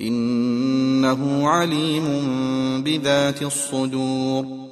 إنه عليم بذات الصدور.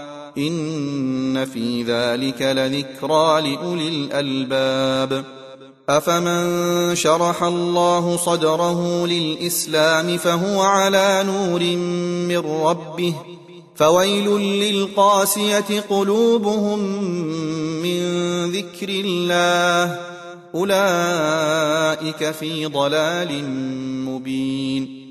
إن في ذلك لذكرى لأولي الألباب. أفمن شرح الله صدره للإسلام فهو على نور من ربه فويل للقاسية قلوبهم من ذكر الله أولئك في ضلال مبين.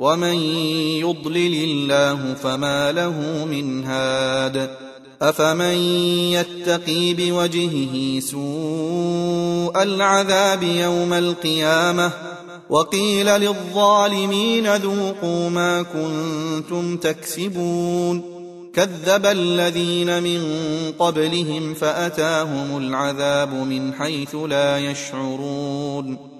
ومن يضلل الله فما له من هاد افمن يتقي بوجهه سوء العذاب يوم القيامه وقيل للظالمين ذوقوا ما كنتم تكسبون كذب الذين من قبلهم فاتاهم العذاب من حيث لا يشعرون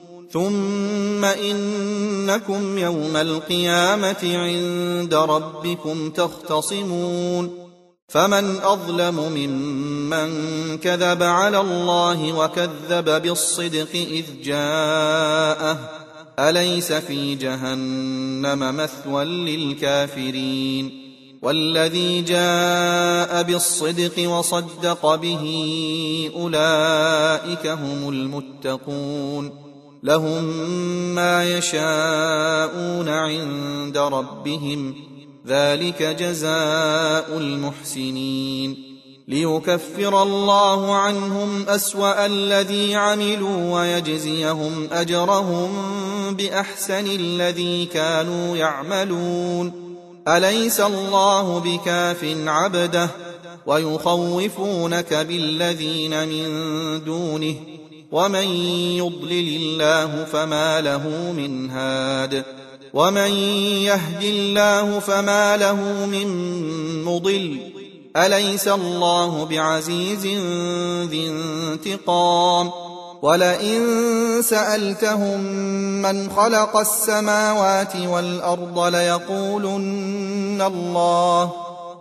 ثم انكم يوم القيامه عند ربكم تختصمون فمن اظلم ممن كذب على الله وكذب بالصدق اذ جاءه اليس في جهنم مثوى للكافرين والذي جاء بالصدق وصدق به اولئك هم المتقون لهم ما يشاءون عند ربهم. ذلك جزاء المحسنين. ليكفر الله عنهم أسوأ الذي عملوا ويجزيهم أجرهم بأحسن الذي كانوا يعملون. أليس الله بكاف عبده؟ ويخوفونك بالذين من دونه. ومن يضلل الله فما له من هاد ومن يهد الله فما له من مضل اليس الله بعزيز ذي انتقام ولئن سالتهم من خلق السماوات والارض ليقولن الله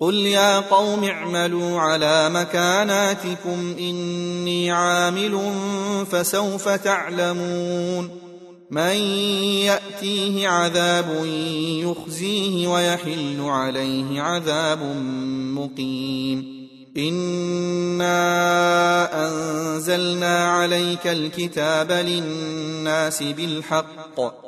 قل يا قوم اعملوا على مكاناتكم اني عامل فسوف تعلمون من ياتيه عذاب يخزيه ويحل عليه عذاب مقيم انا انزلنا عليك الكتاب للناس بالحق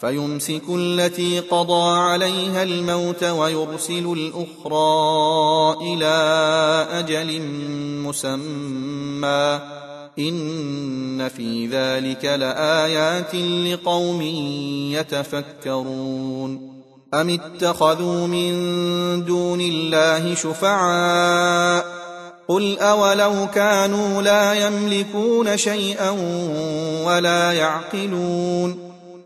فيمسك التي قضى عليها الموت ويرسل الأخرى إلى أجل مسمى. إن في ذلك لآيات لقوم يتفكرون. أم اتخذوا من دون الله شفعاء؟ قل أولو كانوا لا يملكون شيئا ولا يعقلون.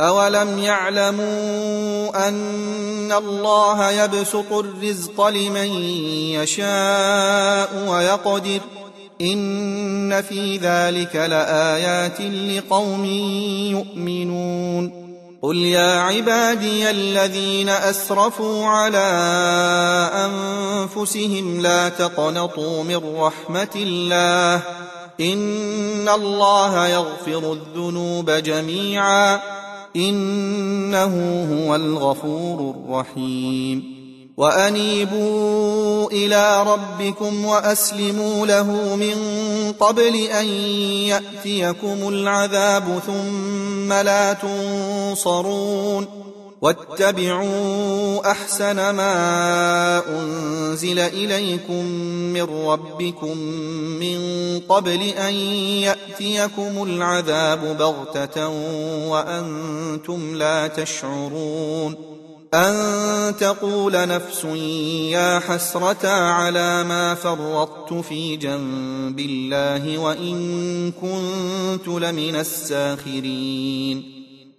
أولم يعلموا أن الله يبسط الرزق لمن يشاء ويقدر إن في ذلك لآيات لقوم يؤمنون قل يا عبادي الذين أسرفوا على أنفسهم لا تقنطوا من رحمة الله إن الله يغفر الذنوب جميعاً إنه هو الغفور الرحيم. وأنيبوا إلى ربكم وأسلموا له من قبل أن يأتيكم العذاب ثم لا تنصرون. واتبعوا أحسن ما أنزل إليكم من ربكم من قبل أن يأتيكم العذاب بغتة وأنتم لا تشعرون أن تقول نفس يا حسرة على ما فرطت في جنب الله وإن كنت لمن الساخرين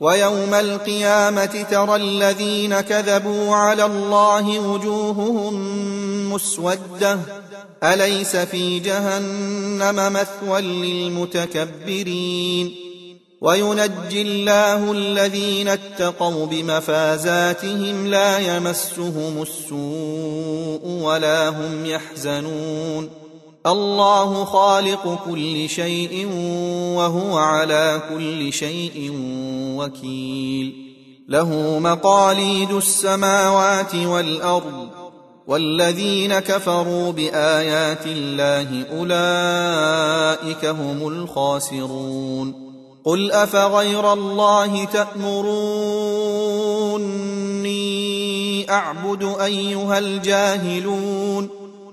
ويوم القيامة ترى الذين كذبوا على الله وجوههم مسودة. أليس في جهنم مثوى للمتكبرين؟ وينجي الله الذين اتقوا بمفازاتهم لا يمسهم السوء ولا هم يحزنون. الله خالق كل شيء وهو على كل شيء وكيل. له مقاليد السماوات والأرض والذين كفروا بآيات الله أولئك هم الخاسرون. قل أفغير الله تأمروني أعبد أيها الجاهلون؟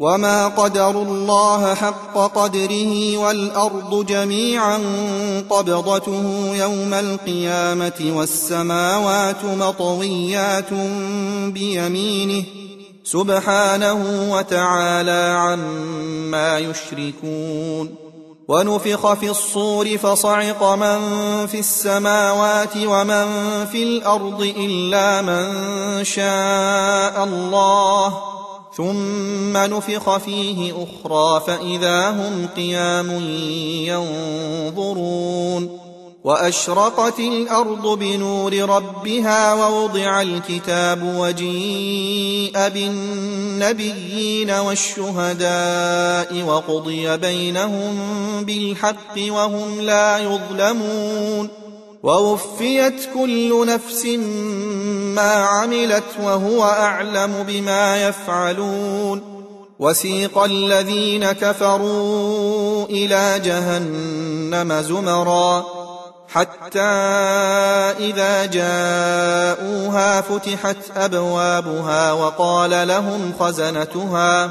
وما قدروا الله حق قدره والارض جميعا قبضته يوم القيامه والسماوات مطويات بيمينه سبحانه وتعالى عما يشركون ونفخ في الصور فصعق من في السماوات ومن في الأرض الا من شاء الله ثم نفخ فيه أخرى فإذا هم قيام ينظرون وأشرقت الأرض بنور ربها ووضع الكتاب وجيء بالنبيين والشهداء وقضي بينهم بالحق وهم لا يظلمون ووفيت كل نفس ما عملت وهو أعلم بما يفعلون وسيق الذين كفروا إلى جهنم زمرا حتى إذا جاءوها فتحت أبوابها وقال لهم خزنتها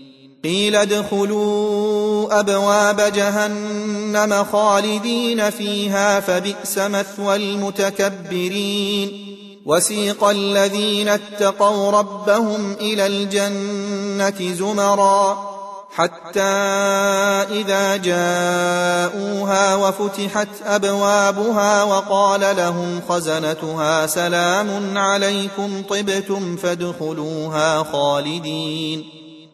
قيل ادخلوا أبواب جهنم خالدين فيها فبئس مثوى المتكبرين. وسيق الذين اتقوا ربهم إلى الجنة زمرا حتى إذا جاءوها وفتحت أبوابها وقال لهم خزنتها سلام عليكم طبتم فادخلوها خالدين.